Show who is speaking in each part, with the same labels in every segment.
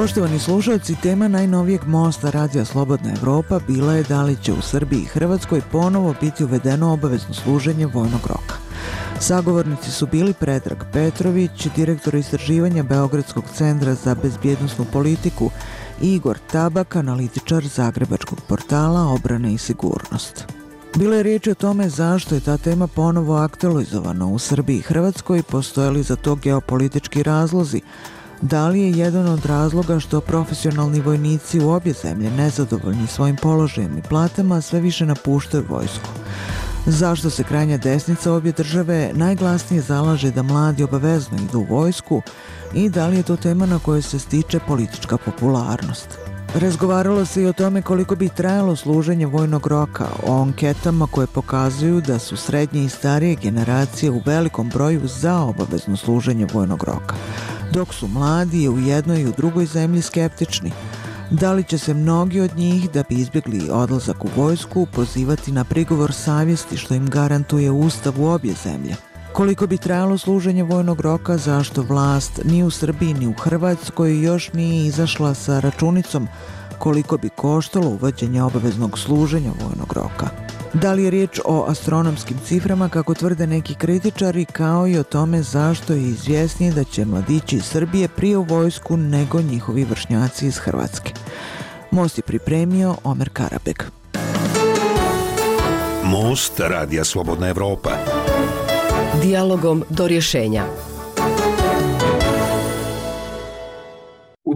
Speaker 1: Poštovani slušalci, tema najnovijeg mosta Radija Slobodna Evropa bila je da li će u Srbiji i Hrvatskoj ponovo biti uvedeno obavezno služenje vojnog roka. Sagovornici su bili Predrag Petrović, direktor istraživanja Beogradskog centra za bezbjednostnu politiku i Igor Tabak, analitičar Zagrebačkog portala Obrane i sigurnost. Bilo je riječ o tome zašto je ta tema ponovo aktualizovana u Srbiji i Hrvatskoj, postojali za to geopolitički razlozi, da li je jedan od razloga što profesionalni vojnici u obje zemlje nezadovoljni svojim položajem i platama sve više napuštaju vojsku? Zašto se krajnja desnica obje države najglasnije zalaže da mladi obavezno idu u vojsku i da li je to tema na kojoj se stiče politička popularnost? Razgovaralo se i o tome koliko bi trajalo služenje vojnog roka, o anketama koje pokazuju da su srednje i starije generacije u velikom broju za obavezno služenje vojnog roka dok su mladi u jednoj i u drugoj zemlji skeptični. Da li će se mnogi od njih, da bi izbjegli odlazak u vojsku, pozivati na prigovor savjesti što im garantuje ustav u obje zemlje? Koliko bi trajalo služenje vojnog roka, zašto vlast ni u Srbiji ni u Hrvatskoj još nije izašla sa računicom koliko bi koštalo uvođenje obaveznog služenja vojnog roka? Da li je riječ o astronomskim ciframa kako tvrde neki kritičari kao i o tome zašto je izvjesnije da će mladići iz Srbije prije u vojsku nego njihovi vršnjaci iz Hrvatske. Most je pripremio Omer Karabek.
Speaker 2: Most Radija Slobodna Evropa.
Speaker 3: Dialogom do rješenja.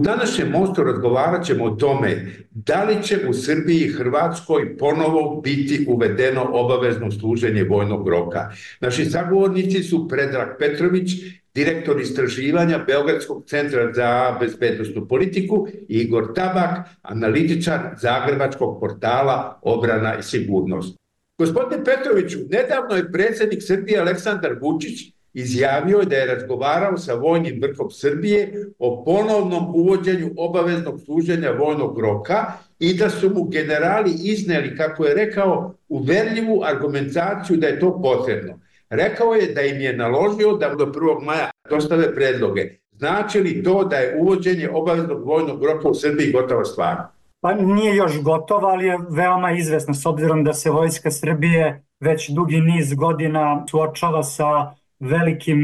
Speaker 4: Današnjem mostu razgovarat ćemo o tome da li će u Srbiji i Hrvatskoj ponovo biti uvedeno obavezno služenje vojnog roka. Naši sagovornici su Predrag Petrović, direktor istraživanja Beogradskog centra za bezbednostnu politiku i Igor Tabak, analitičar Zagrebačkog portala Obrana i sigurnost. Gospodine Petroviću, nedavno je predsjednik Srbije Aleksandar Vučić izjavio je da je razgovarao sa vojnim vrhom Srbije o ponovnom uvođenju obaveznog služenja vojnog roka i da su mu generali izneli, kako je rekao, uverljivu argumentaciju da je to potrebno. Rekao je da im je naložio da do 1. maja dostave predloge. Znači li to da je uvođenje obaveznog vojnog roka u Srbiji gotova stvar?
Speaker 5: Pa nije još gotova, ali je veoma izvesna s obzirom da se Vojska Srbije već dugi niz godina suočava sa velikim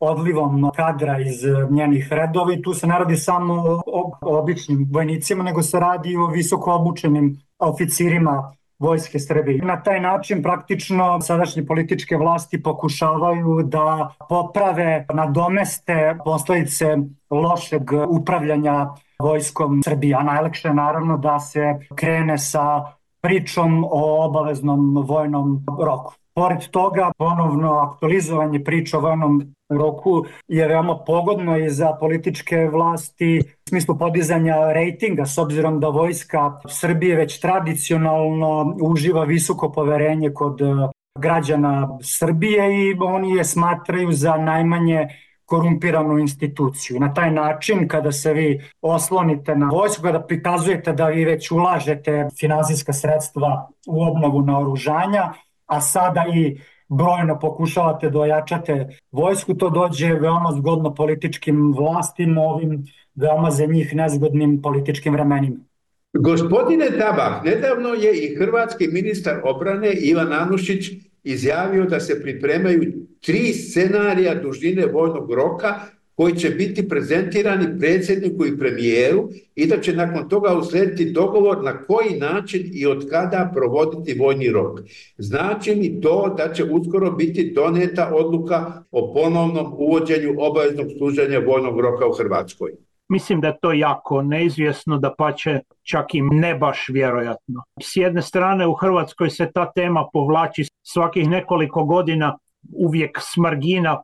Speaker 5: odlivom kadra iz njenih redova i tu se ne radi samo o, o običnim vojnicima, nego se radi o visoko obučenim oficirima vojske Srbije. Na taj način praktično sadašnje političke vlasti pokušavaju da poprave, nadomeste posledice lošeg upravljanja vojskom Srbije. A najlakše je naravno da se krene sa pričom o obaveznom vojnom roku. Pored toga, ponovno aktualizovanje priča o vojnom roku je veoma pogodno i za političke vlasti u smislu podizanja rejtinga, s obzirom da vojska Srbije već tradicionalno uživa visoko poverenje kod eh, građana Srbije i oni je smatraju za najmanje korumpiranu instituciju. Na taj način, kada se vi oslonite na vojsku, kada prikazujete da vi već ulažete finansijska sredstva u obnovu naoružanja, a sada i brojno pokušavate da ojačate vojsku, to dođe veoma zgodno političkim vlastima, ovim veoma za njih nezgodnim političkim vremenima.
Speaker 4: Gospodine Tabak, nedavno je i hrvatski ministar obrane Ivan Anušić izjavio da se pripremaju tri scenarija dužine vojnog roka koji će biti prezentirani predsjedniku i premijeru i da će nakon toga uslediti dogovor na koji način i od kada provoditi vojni rok. Znači mi to da će uskoro biti doneta odluka o ponovnom uvođenju obaveznog služenja vojnog roka u Hrvatskoj.
Speaker 6: Mislim da je to jako neizvjesno, da pa će čak i ne baš vjerojatno. S jedne strane u Hrvatskoj se ta tema povlači svakih nekoliko godina uvijek s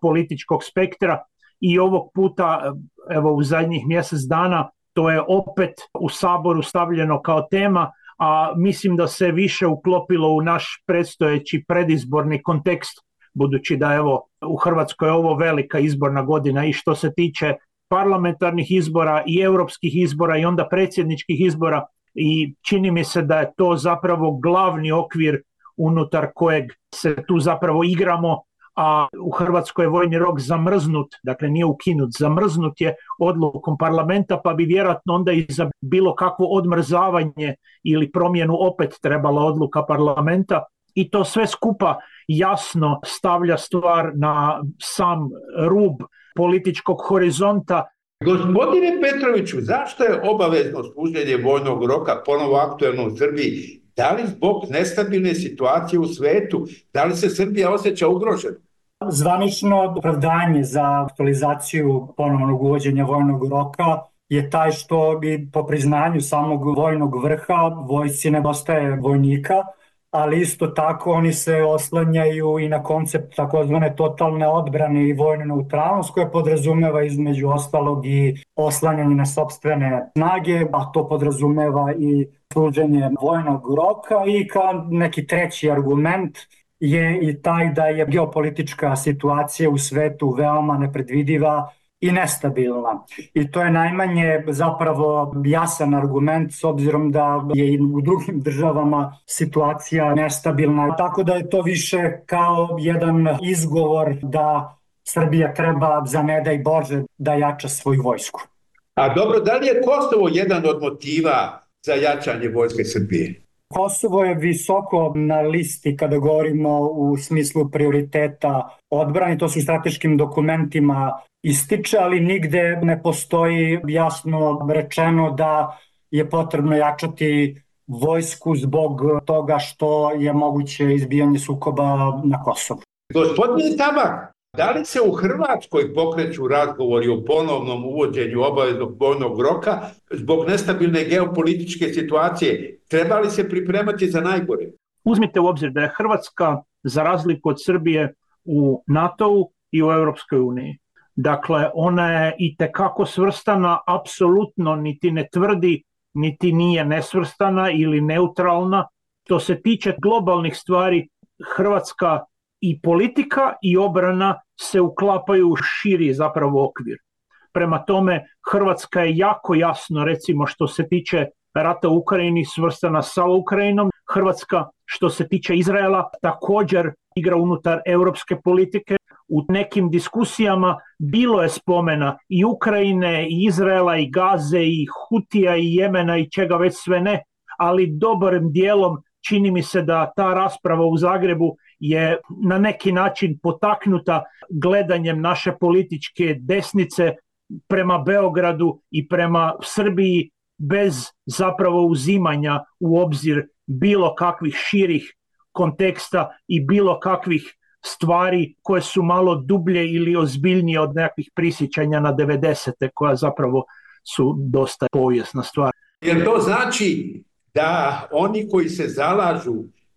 Speaker 6: političkog spektra, i ovog puta evo u zadnjih mjesec dana to je opet u saboru stavljeno kao tema, a mislim da se više uklopilo u naš predstojeći predizborni kontekst, budući da evo u Hrvatskoj je ovo velika izborna godina i što se tiče parlamentarnih izbora i europskih izbora i onda predsjedničkih izbora i čini mi se da je to zapravo glavni okvir unutar kojeg se tu zapravo igramo a u Hrvatskoj je vojni rok zamrznut, dakle nije ukinut, zamrznut je odlukom parlamenta, pa bi vjerojatno onda i za bilo kakvo odmrzavanje ili promjenu opet trebala odluka parlamenta i to sve skupa jasno stavlja stvar na sam rub političkog horizonta.
Speaker 4: Gospodine Petroviću, zašto je obavezno služenje vojnog roka ponovo aktuelno u Srbiji? Da li zbog nestabilne situacije u svetu? Da li se Srbija osjeća ugrožena?
Speaker 5: Zvanično opravdanje za aktualizaciju ponovnog uvođenja vojnog roka je taj što bi po priznanju samog vojnog vrha vojci nedostaje vojnika, ali isto tako oni se oslanjaju i na koncept takozvane totalne odbrane i vojne neutralnost koje podrazumeva između ostalog i oslanjanje na sobstvene snage, a to podrazumeva i služenje vojnog roka. I kao neki treći argument je i taj da je geopolitička situacija u svetu veoma nepredvidiva i nestabilna. I to je najmanje zapravo jasan argument s obzirom da je i u drugim državama situacija nestabilna. Tako da je to više kao jedan izgovor da Srbija treba za ne daj Bože da jača svoju vojsku.
Speaker 4: A dobro, da li je Kosovo jedan od motiva za jačanje vojske Srbije?
Speaker 5: Kosovo je visoko na listi kada govorimo u smislu prioriteta odbrani, to su strateškim dokumentima ističe, ali nigde ne postoji jasno rečeno da je potrebno jačati vojsku zbog toga što je moguće izbijanje sukoba na Kosovu.
Speaker 4: Gospodine Tabak, da li se u Hrvatskoj pokreću razgovori o ponovnom uvođenju obaveznog vojnog roka zbog nestabilne geopolitičke situacije? Treba li se pripremati za najgore?
Speaker 6: Uzmite u obzir da je Hrvatska, za razliku od Srbije, u NATO-u i u Europskoj uniji. Dakle, ona je i tekako svrstana, apsolutno niti ne tvrdi, niti nije nesvrstana ili neutralna. To se tiče globalnih stvari, Hrvatska i politika i obrana se uklapaju u širi zapravo okvir. Prema tome, Hrvatska je jako jasno, recimo što se tiče rata u Ukrajini, svrstana sa Ukrajinom. Hrvatska što se tiče Izraela također igra unutar europske politike. U nekim diskusijama bilo je spomena i Ukrajine, i Izraela, i Gaze, i Hutija, i Jemena, i čega već sve ne, ali dobrim dijelom čini mi se da ta rasprava u Zagrebu je na neki način potaknuta gledanjem naše političke desnice prema Beogradu i prema Srbiji bez zapravo uzimanja u obzir bilo kakvih širih konteksta i bilo kakvih stvari koje su malo dublje ili ozbiljnije od nekakvih prisjećanja na 90. koja zapravo su dosta povijesna stvar.
Speaker 4: Jer to znači da oni koji se zalažu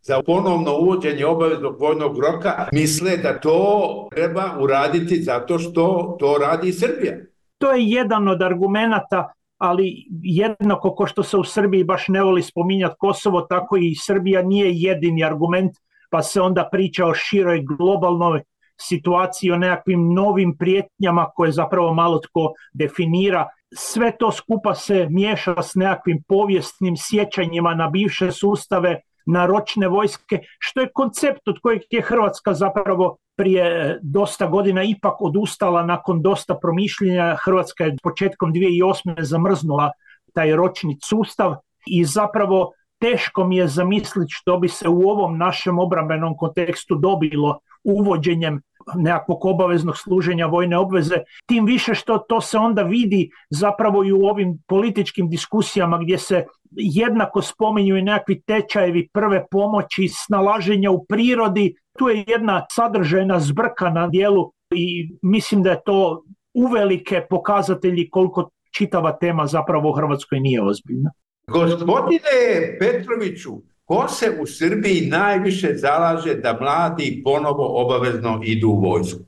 Speaker 4: za ponovno uvođenje obaveznog vojnog roka misle da to treba uraditi zato što to radi Srbija.
Speaker 6: To je jedan od argumenata, ali jednako ko što se u Srbiji baš ne voli spominjati Kosovo, tako i Srbija nije jedini argument, pa se onda priča o široj globalnoj situaciji, o nekakvim novim prijetnjama koje zapravo malo tko definira. Sve to skupa se miješa s nekakvim povijesnim sjećanjima na bivše sustave, na ročne vojske, što je koncept od kojeg je Hrvatska zapravo prije dosta godina ipak odustala nakon dosta promišljenja. Hrvatska je početkom 2008. zamrznula taj ročni sustav i zapravo teško mi je zamisliti što bi se u ovom našem obrambenom kontekstu dobilo uvođenjem nekakvog obaveznog služenja vojne obveze, tim više što to se onda vidi zapravo i u ovim političkim diskusijama gdje se jednako spominju i nekakvi tečajevi prve pomoći, snalaženja u prirodi, tu je jedna sadržajna zbrka na dijelu i mislim da je to uvelike pokazatelji koliko čitava tema zapravo u Hrvatskoj nije ozbiljna.
Speaker 4: Gospodine Petroviću, ko se u Srbiji najviše zalaže da mladi ponovo obavezno idu u vojsku?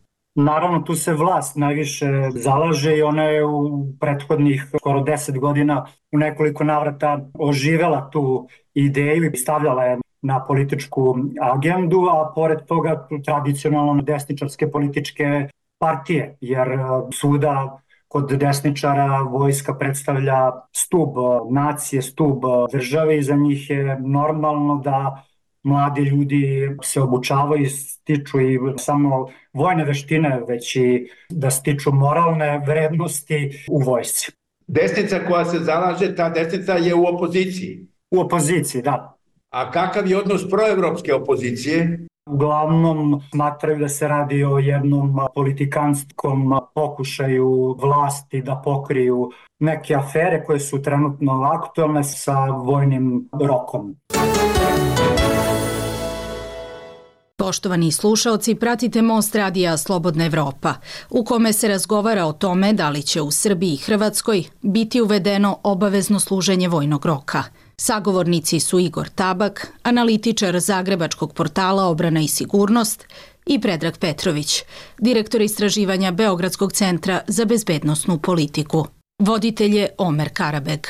Speaker 5: Naravno, tu se vlast najviše zalaže i ona je u prethodnih skoro deset godina u nekoliko navrata oživela tu ideju i stavljala je na političku agendu, a pored toga tradicionalno desničarske političke partije, jer suda kod desničara vojska predstavlja stub nacije, stub države i za njih je normalno da mladi ljudi se obučavaju i stiču i samo vojne veštine, već i da stiču moralne vrednosti u vojsci.
Speaker 4: Desnica koja se zalaže, ta desnica je u opoziciji.
Speaker 5: U opoziciji, da.
Speaker 4: A kakav je odnos proevropske opozicije?
Speaker 5: Uglavnom smatraju da se radi o jednom politikanskom pokušaju vlasti da pokriju neke afere koje su trenutno aktualne sa vojnim rokom.
Speaker 7: Poštovani slušaoci, pratite Most Radija Slobodna Evropa, u kome se razgovara o tome da li će u Srbiji i Hrvatskoj biti uvedeno obavezno služenje vojnog roka. Sagovornici su Igor Tabak, analitičar Zagrebačkog portala Obrana i sigurnost i Predrag Petrović, direktor istraživanja Beogradskog centra za bezbednostnu politiku. Voditelj je Omer Karabeg.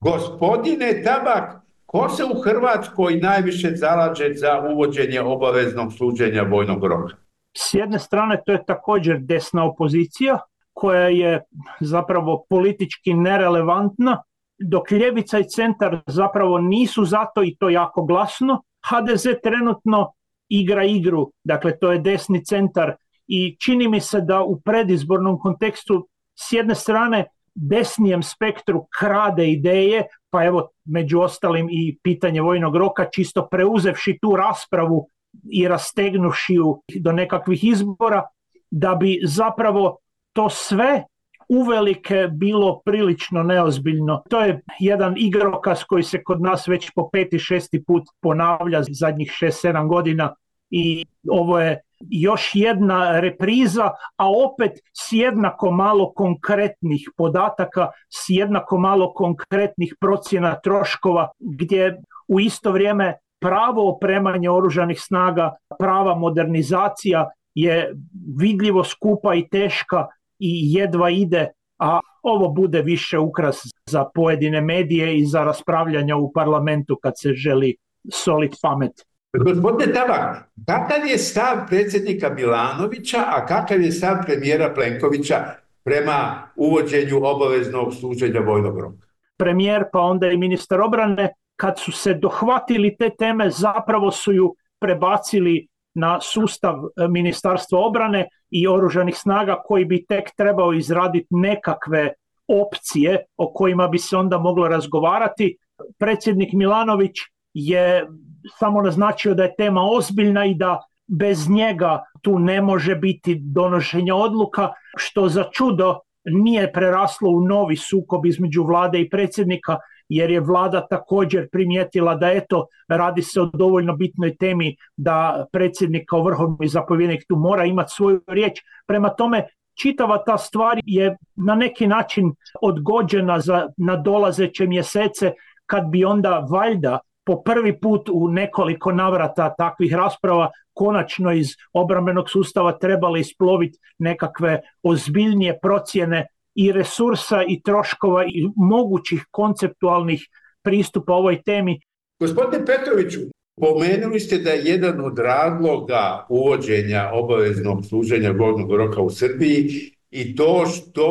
Speaker 4: Gospodine Tabak, Ko se u Hrvatskoj najviše zalaže za uvođenje obaveznog služenja vojnog roka?
Speaker 6: S jedne strane to je također desna opozicija koja je zapravo politički nerelevantna, dok ljevica i centar zapravo nisu zato i to jako glasno. HDZ trenutno igra igru, dakle to je desni centar i čini mi se da u predizbornom kontekstu s jedne strane desnijem spektru krade ideje, pa evo među ostalim i pitanje vojnog roka, čisto preuzevši tu raspravu i rastegnuši ju do nekakvih izbora, da bi zapravo to sve uvelike bilo prilično neozbiljno. To je jedan igrokaz koji se kod nas već po peti, šesti put ponavlja zadnjih šest, sedam godina i ovo je još jedna repriza, a opet s jednako malo konkretnih podataka, s jednako malo konkretnih procjena troškova, gdje u isto vrijeme pravo opremanje oružanih snaga, prava modernizacija je vidljivo skupa i teška i jedva ide, a ovo bude više ukras za pojedine medije i za raspravljanja u parlamentu kad se želi solit pamet.
Speaker 4: Gospodine Tabak, kakav je stav predsjednika Milanovića, a kakav je stav premijera Plenkovića prema uvođenju obaveznog služenja vojnog roka?
Speaker 6: Premijer pa onda i ministar obrane, kad su se dohvatili te teme, zapravo su ju prebacili na sustav e, Ministarstva obrane i oružanih snaga koji bi tek trebao izraditi nekakve opcije o kojima bi se onda moglo razgovarati. Predsjednik Milanović je samo naznačio da je tema ozbiljna i da bez njega tu ne može biti donošenja odluka, što za čudo nije preraslo u novi sukob između vlade i predsjednika, jer je vlada također primijetila da eto radi se o dovoljno bitnoj temi da predsjednik kao vrhovni zapovjednik tu mora imati svoju riječ. Prema tome čitava ta stvar je na neki način odgođena za nadolazeće mjesece kad bi onda valjda po prvi put u nekoliko navrata takvih rasprava konačno iz obrambenog sustava trebali isploviti nekakve ozbiljnije procjene i resursa i troškova i mogućih konceptualnih pristupa ovoj temi.
Speaker 4: Gospodine Petroviću, pomenuli ste da je jedan od razloga uvođenja obaveznog služenja vojnog roka u Srbiji i to što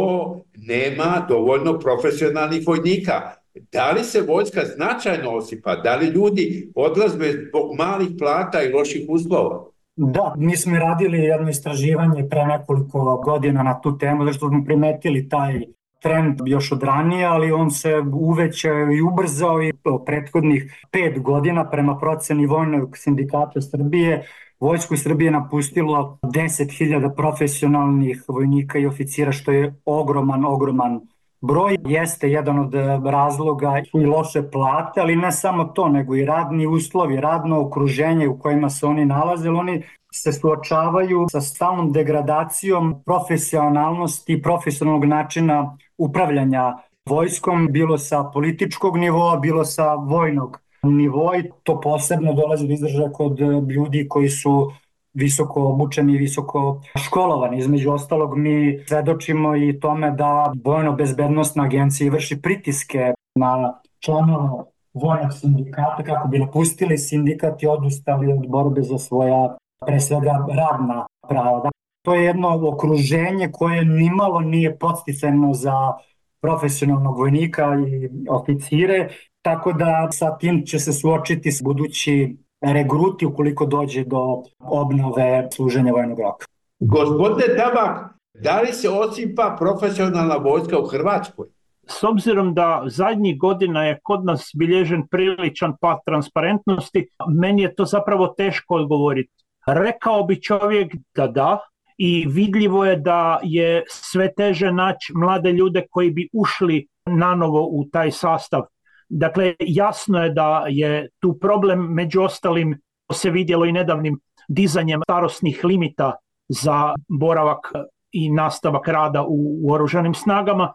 Speaker 4: nema dovoljno profesionalnih vojnika. Da li se vojska značajno osipa? Da li ljudi odlazbe zbog malih plata i loših uslova?
Speaker 5: Da, mi smo radili jedno istraživanje pre nekoliko godina na tu temu, zašto smo primetili taj trend još od ranije, ali on se uvećao i ubrzao i prethodnih pet godina prema proceni Vojnog sindikata Srbije. Vojsku Srbije napustilo 10.000 profesionalnih vojnika i oficira, što je ogroman, ogroman Broj jeste jedan od e, razloga i loše plate, ali ne samo to, nego i radni uslovi, radno okruženje u kojima se oni nalaze, oni se suočavaju sa stalnom degradacijom profesionalnosti i profesionalnog načina upravljanja vojskom, bilo sa političkog nivoa, bilo sa vojnog nivoa i to posebno dolazi do izražaja kod ljudi koji su visoko obučeni i visoko školovani. Između ostalog mi svedočimo i tome da Vojno-bezbednostna agencija vrši pritiske na članova vojnog sindikata kako bi napustili sindikat i odustali od borbe za svoja pre svega radna prava. To je jedno okruženje koje nimalo nije podsticajno za profesionalnog vojnika i oficire tako da sa tim će se suočiti budući regruti ukoliko dođe do obnove služenja vojnog roka.
Speaker 4: Gospodine Tabak, da li se osipa profesionalna vojska u Hrvatskoj?
Speaker 6: S obzirom da zadnjih godina je kod nas bilježen priličan pad transparentnosti, meni je to zapravo teško odgovoriti. Rekao bi čovjek da da, i vidljivo je da je sve teže naći mlade ljude koji bi ušli nanovo u taj sastav. Dakle, jasno je da je tu problem, među ostalim se vidjelo i nedavnim dizanjem starosnih limita za boravak i nastavak rada u, u oružanim snagama,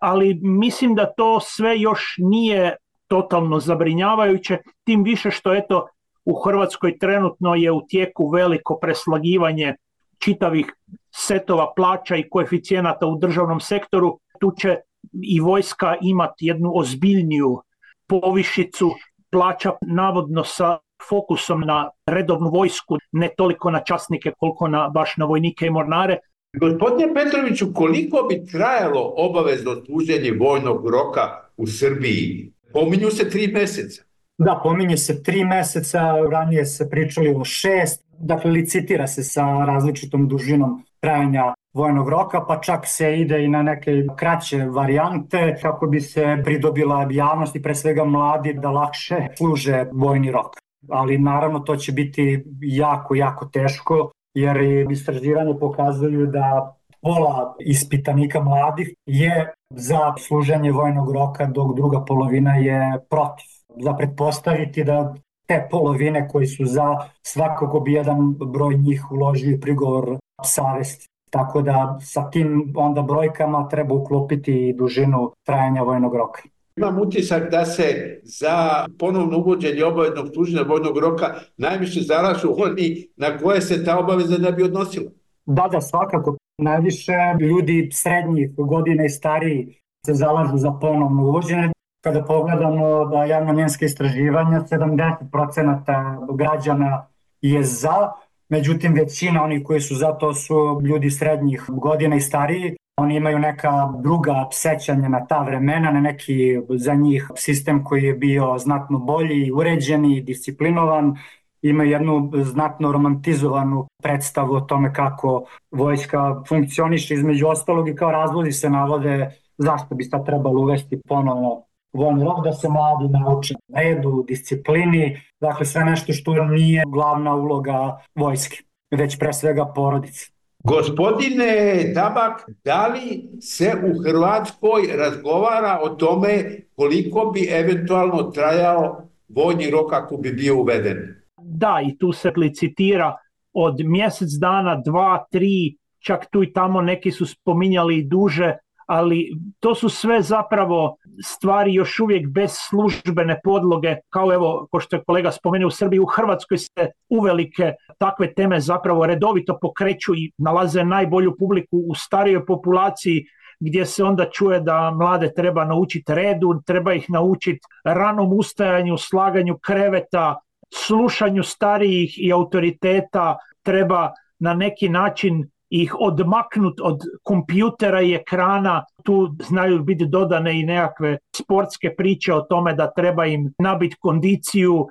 Speaker 6: ali mislim da to sve još nije totalno zabrinjavajuće, tim više što eto u Hrvatskoj trenutno je u tijeku veliko preslagivanje čitavih setova plaća i koeficijenata u državnom sektoru, tu će i vojska imati jednu ozbiljniju povišicu plaća navodno sa fokusom na redovnu vojsku, ne toliko na časnike koliko na baš na vojnike i mornare.
Speaker 4: Gospodine Petroviću, koliko bi trajalo obavezno služenje vojnog roka u Srbiji? Pominju se tri meseca.
Speaker 5: Da, pominje se tri meseca, ranije se pričali o šest, dakle licitira se sa različitom dužinom trajanja vojnog roka, pa čak se ide i na neke kraće varijante kako bi se pridobila javnost i pre svega mladi da lakše služe vojni rok. Ali naravno to će biti jako, jako teško jer istraživanje pokazuju da pola ispitanika mladih je za služenje vojnog roka dok druga polovina je protiv. Za pretpostaviti da te polovine koji su za svakako bi jedan broj njih uložio prigovor savesti. Tako da sa tim onda brojkama treba uklopiti i dužinu trajanja vojnog roka.
Speaker 4: Imam utisak da se za ponovno uvođenje obaveznog služenja vojnog roka najviše zalažu oni na koje se ta obaveza ne bi odnosila.
Speaker 5: Da, da, svakako. Najviše ljudi srednjih godina i stariji se zalažu za ponovno uvođenje. Kada pogledamo da javno-njenske istraživanja, 70% građana je za, međutim većina onih koji su za to su ljudi srednjih godina i stariji. Oni imaju neka druga sećanja na ta vremena, na neki za njih sistem koji je bio znatno bolji, uređeni, disciplinovan, ima jednu znatno romantizovanu predstavu o tome kako vojska funkcioniše između ostalog i kao razlozi se navode zašto bi sad trebalo uvesti ponovno vojni rok, da se mladi nauče redu, disciplini, dakle sve nešto što nije glavna uloga vojske, već pre svega porodice.
Speaker 4: Gospodine Tabak, da li se u Hrvatskoj razgovara o tome koliko bi eventualno trajao vojni rok ako bi bio uveden?
Speaker 6: Da, i tu se licitira od mjesec dana, dva, tri, čak tu i tamo neki su spominjali i duže, ali to su sve zapravo stvari još uvijek bez službene podloge, kao evo, ko što je kolega spomenuo u Srbiji, u Hrvatskoj se uvelike takve teme zapravo redovito pokreću i nalaze najbolju publiku u starijoj populaciji gdje se onda čuje da mlade treba naučiti redu, treba ih naučiti ranom ustajanju, slaganju kreveta, slušanju starijih i autoriteta, treba na neki način ih odmaknut od kompjutera i ekrana, tu znaju biti dodane i nekakve sportske priče o tome da treba im nabiti kondiciju,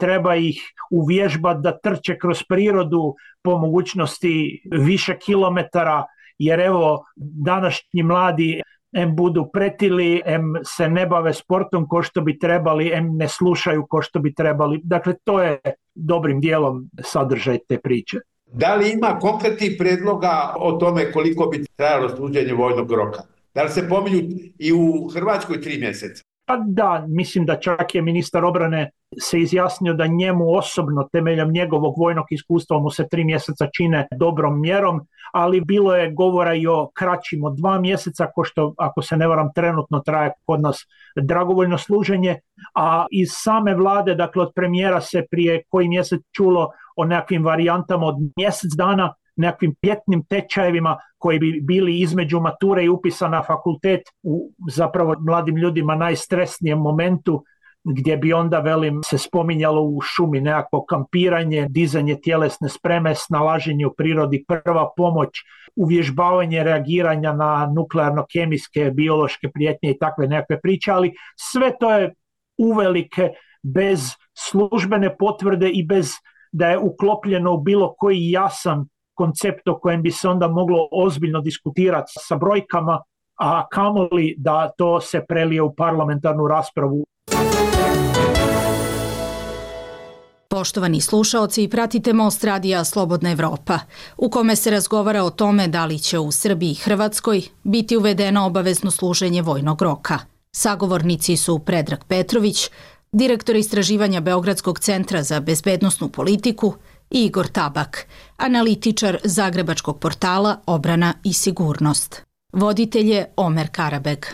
Speaker 6: treba ih uvježbati da trče kroz prirodu po mogućnosti više kilometara, jer evo današnji mladi em budu pretili, em se ne bave sportom ko što bi trebali, em ne slušaju ko što bi trebali. Dakle, to je dobrim dijelom sadržaj te priče.
Speaker 4: Da li ima konkretnih predloga o tome koliko bi trajalo služenje vojnog roka? Da li se pominju i u Hrvatskoj tri mjeseca?
Speaker 6: Pa da, mislim da čak je ministar obrane se izjasnio da njemu osobno temeljem njegovog vojnog iskustva mu se tri mjeseca čine dobrom mjerom, ali bilo je govora i o kraćim od dva mjeseca, ko što ako se ne varam trenutno traje kod nas dragovoljno služenje, a iz same vlade, dakle od premijera se prije koji mjesec čulo o nekakvim varijantama od mjesec dana, nekakvim pjetnim tečajevima koji bi bili između mature i upisa na fakultet u zapravo mladim ljudima najstresnijem momentu gdje bi onda, velim, se spominjalo u šumi nekako kampiranje, dizanje tjelesne spreme, snalaženje u prirodi, prva pomoć, uvježbavanje reagiranja na nuklearno-kemijske, biološke prijetnje i takve nekakve priče, ali sve to je uvelike bez službene potvrde i bez da je uklopljeno u bilo koji jasan koncept o kojem bi se onda moglo ozbiljno diskutirati sa brojkama, a kamoli da to se prelije u parlamentarnu raspravu.
Speaker 7: Poštovani slušaoci, pratite Most Radija Slobodna Evropa, u kome se razgovara o tome da li će u Srbiji i Hrvatskoj biti uvedeno obavezno služenje vojnog roka. Sagovornici su Predrag Petrović, direktor istraživanja Beogradskog centra za bezbednostnu politiku Igor Tabak, analitičar Zagrebačkog portala Obrana i sigurnost. Voditelj je Omer Karabeg.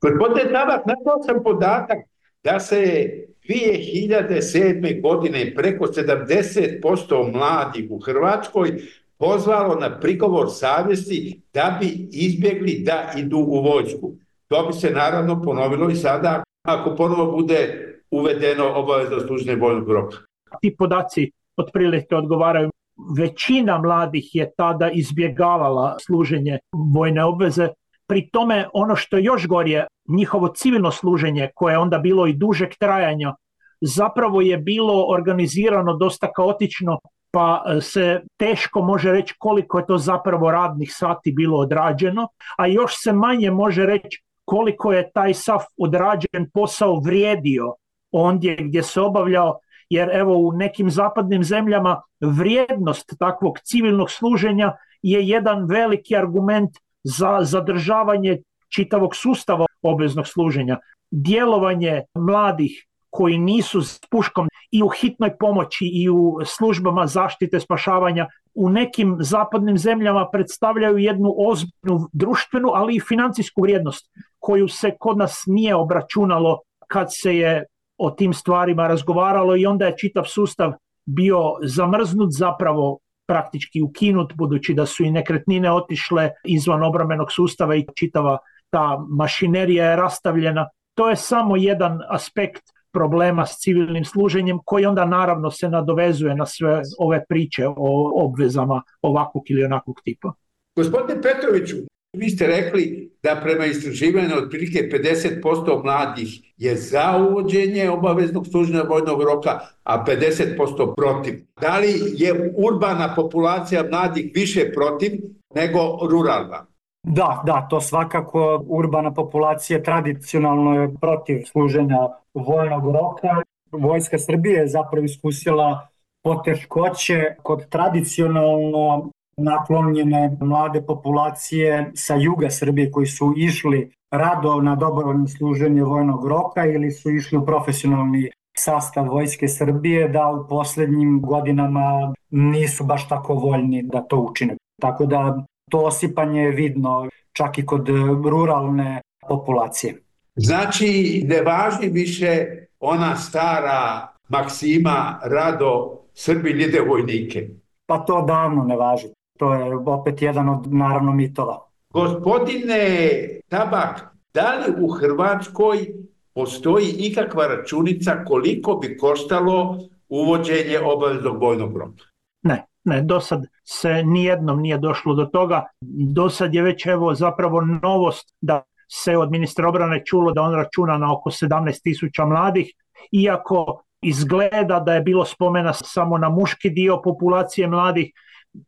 Speaker 4: Gospodine Tabak, našao sam podatak da se 2007. godine preko 70% mladih u Hrvatskoj pozvalo na prigovor savjesti da bi izbjegli da idu u vojsku. To bi se naravno ponovilo i sada ako ponovo bude uvedeno obavezno služenje vojnog roka.
Speaker 6: Ti podaci otprilike odgovaraju većina mladih je tada izbjegavala služenje vojne obveze. Pri tome ono što još gorije, njihovo civilno služenje koje je onda bilo i dužeg trajanja, zapravo je bilo organizirano dosta kaotično pa se teško može reći koliko je to zapravo radnih sati bilo odrađeno, a još se manje može reći koliko je taj sav odrađen posao vrijedio ondje gdje se obavljao, jer evo u nekim zapadnim zemljama vrijednost takvog civilnog služenja je jedan veliki argument za zadržavanje čitavog sustava obveznog služenja. Djelovanje mladih koji nisu s puškom i u hitnoj pomoći i u službama zaštite spašavanja u nekim zapadnim zemljama predstavljaju jednu ozbiljnu društvenu, ali i financijsku vrijednost koju se kod nas nije obračunalo kad se je o tim stvarima razgovaralo i onda je čitav sustav bio zamrznut zapravo praktički ukinut budući da su i nekretnine otišle izvan obramenog sustava i čitava ta mašinerija je rastavljena. To je samo jedan aspekt problema s civilnim služenjem koji onda naravno se nadovezuje na sve ove priče o obvezama ovakvog ili onakvog tipa.
Speaker 4: Gospodine Petroviću, vi ste rekli da prema istraživanju otprilike 50% mladih je za uvođenje obaveznog služenja vojnog roka, a 50% protiv. Da li je urbana populacija mladih više protiv nego ruralna?
Speaker 5: Da, da, to svakako urbana populacija tradicionalno je protiv služenja vojnog roka. Vojska Srbije je zapravo iskusila poteškoće kod tradicionalno naklonjene mlade populacije sa juga Srbije koji su išli rado na dobrovoljno služenje vojnog roka ili su išli u profesionalni sastav Vojske Srbije da u poslednjim godinama nisu baš tako voljni da to učine. Tako da to osipanje je vidno čak i kod ruralne populacije.
Speaker 4: Znači, ne važi više ona stara maksima rado Srbi lide vojnike.
Speaker 5: Pa to davno ne važi. To je opet jedan od naravno mitova.
Speaker 4: Gospodine Tabak, da li u Hrvatskoj postoji ikakva računica koliko bi koštalo uvođenje obaveznog vojnog roka?
Speaker 6: Ne, do sad se nijednom nije došlo do toga. Do sad je već evo zapravo novost da se od ministra obrane čulo da on računa na oko 17.000 mladih, iako izgleda da je bilo spomena samo na muški dio populacije mladih,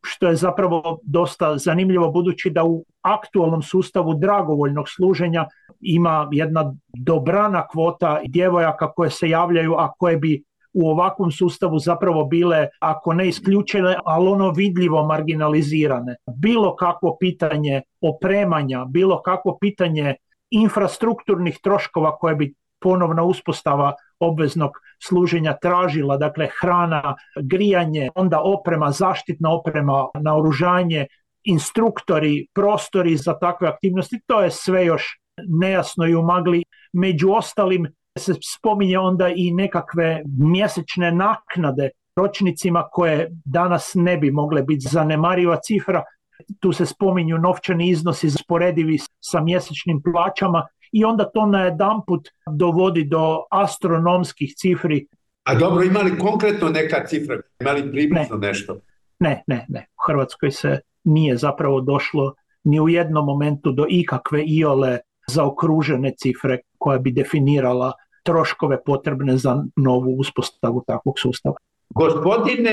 Speaker 6: što je zapravo dosta zanimljivo budući da u aktualnom sustavu dragovoljnog služenja ima jedna dobrana kvota djevojaka koje se javljaju, a koje bi u ovakvom sustavu zapravo bile, ako ne isključene, ali ono vidljivo marginalizirane. Bilo kakvo pitanje opremanja, bilo kakvo pitanje infrastrukturnih troškova koje bi ponovna uspostava obveznog služenja tražila, dakle hrana, grijanje, onda oprema, zaštitna oprema, naoružanje, instruktori, prostori za takve aktivnosti, to je sve još nejasno i umagli. Među ostalim se spominje onda i nekakve mjesečne naknade ročnicima koje danas ne bi mogle biti zanemariva cifra. Tu se spominju novčani iznosi sporedivi sa mjesečnim plaćama i onda to na jedan put dovodi do astronomskih cifri.
Speaker 4: A dobro, ima li konkretno neka cifra? Ima li približno ne. nešto?
Speaker 6: Ne, ne, ne. U Hrvatskoj se nije zapravo došlo ni u jednom momentu do ikakve iole zaokružene cifre koja bi definirala troškove potrebne za novu uspostavu takvog sustava.
Speaker 4: Gospodine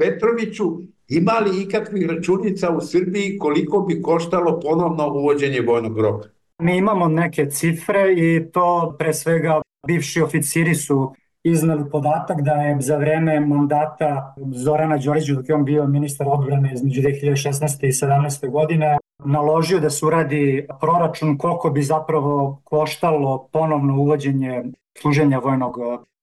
Speaker 4: Petroviću, ima li ikakvih računica u Srbiji koliko bi koštalo ponovno uvođenje vojnog roka?
Speaker 5: Mi imamo neke cifre i to pre svega bivši oficiri su iznali podatak da je za vreme mandata Zorana Đorića dok je on bio ministar odbrane između 2016. i 17. godine naložio da se uradi proračun koliko bi zapravo koštalo ponovno uvođenje služenja vojnog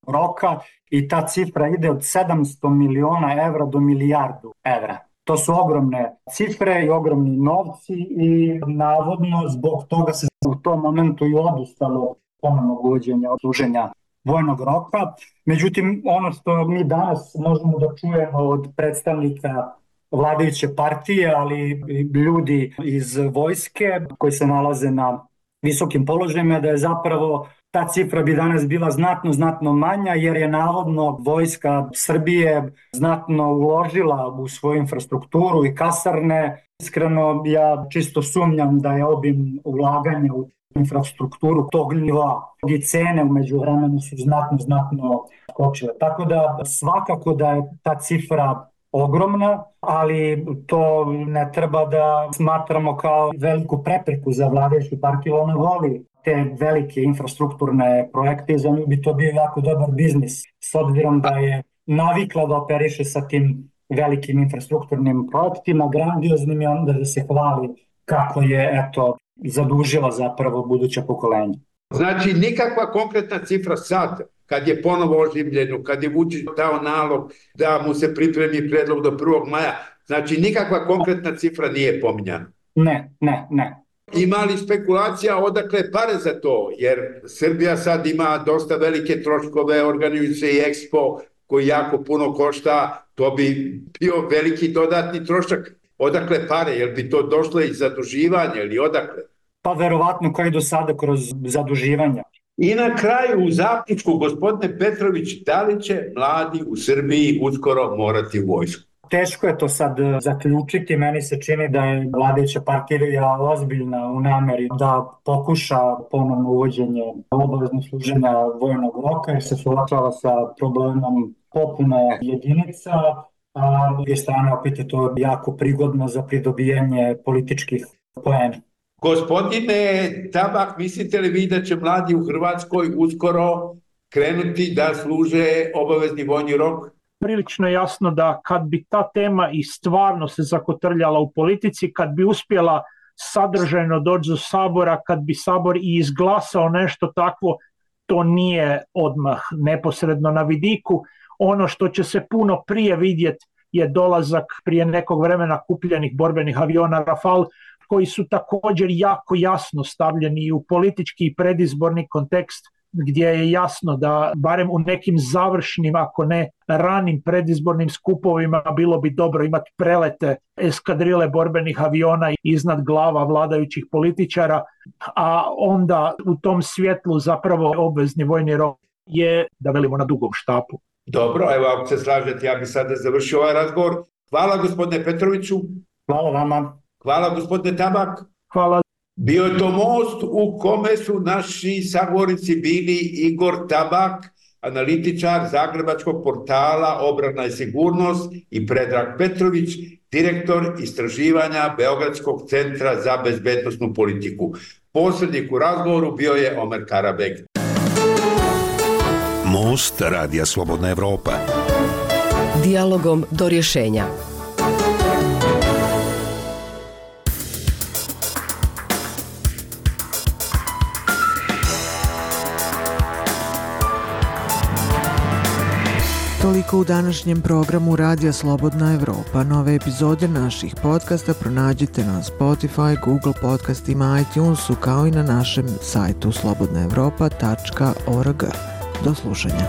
Speaker 5: roka i ta cifra ide od 700 miliona evra do milijardu evra. To su ogromne cifre i ogromni novci i navodno zbog toga se u tom momentu i odustalo ponovnog uvođenja služenja vojnog roka. Međutim, ono što mi danas možemo da čujemo od predstavnika vladajuće partije, ali i ljudi iz vojske koji se nalaze na visokim položajima, da je zapravo ta cifra bi danas bila znatno, znatno manja jer je navodno vojska Srbije znatno uložila u svoju infrastrukturu i kasarne. Iskreno ja čisto sumnjam da je obim ulaganja u infrastrukturu tog nivoa i cene umeđu vremenu su znatno, znatno skočile. Tako da svakako da je ta cifra ogromna, ali to ne treba da smatramo kao veliku prepreku za vladajuću partiju. Ona voli te velike infrastrukturne projekte i za nju bi to bio jako dobar biznis, s obzirom da je navikla da operiše sa tim velikim infrastrukturnim projektima, grandioznim i onda da se hvali kako je eto zadužila zapravo buduća pokolenja.
Speaker 4: Znači, nikakva konkretna cifra sad, kad je ponovo oživljeno, kad je Vučić dao nalog da mu se pripremi predlog do 1. maja, znači nikakva konkretna cifra nije pominjana.
Speaker 5: Ne, ne, ne.
Speaker 4: Ima li spekulacija odakle pare za to? Jer Srbija sad ima dosta velike troškove, organizuje se i Expo koji jako puno košta, to bi bio veliki dodatni trošak. Odakle pare? Jel bi to došlo iz zaduživanja ili odakle?
Speaker 5: Pa verovatno kao i do sada kroz zaduživanja.
Speaker 4: I na kraju u zaključku, gospodine Petrović, da li će mladi u Srbiji uskoro morati u vojsku?
Speaker 5: Teško je to sad zaključiti, meni se čini da je vladajuća partija ozbiljna u nameri da pokuša ponovno uvođenje obavezno služenja vojnog roka jer se suočava sa problemom popune jedinica, a s druge strane opet je to jako prigodno za pridobijanje političkih poena.
Speaker 4: Gospodine Tabak, mislite li vi da će mladi u Hrvatskoj uskoro krenuti da služe obavezni vojni rok?
Speaker 6: Prilično jasno da kad bi ta tema i stvarno se zakotrljala u politici, kad bi uspjela sadržajno doći do sabora, kad bi sabor i izglasao nešto takvo, to nije odmah neposredno na vidiku. Ono što će se puno prije vidjeti je dolazak prije nekog vremena kupljenih borbenih aviona Rafale koji su također jako jasno stavljeni u politički i predizborni kontekst gdje je jasno da barem u nekim završnim, ako ne ranim predizbornim skupovima bilo bi dobro imati prelete eskadrile borbenih aviona iznad glava vladajućih političara, a onda u tom svjetlu zapravo obvezni vojni rok je, da velimo, na dugom štapu.
Speaker 4: Dobro, evo ako se slažete, ja bih sada završio ovaj razgovor. Hvala gospodine Petroviću.
Speaker 5: Hvala vama.
Speaker 4: Hvala gospodine Tabak.
Speaker 6: Hvala.
Speaker 4: Bio je to most u kome su naši sagovornici bili Igor Tabak, analitičar Zagrebačkog portala Obrana i sigurnost i Predrag Petrović, direktor istraživanja Beogradskog centra za bezbednostnu politiku. Posrednik u razgovoru bio je Omer Karabek.
Speaker 2: Most Radija Slobodna Evropa.
Speaker 3: Dialogom do rješenja.
Speaker 1: Toliko u današnjem programu Radija Slobodna Evropa. Nove epizode naših podcasta pronađite na Spotify, Google podcastima, iTunesu kao i na našem sajtu slobodnaevropa.org. Do slušanja.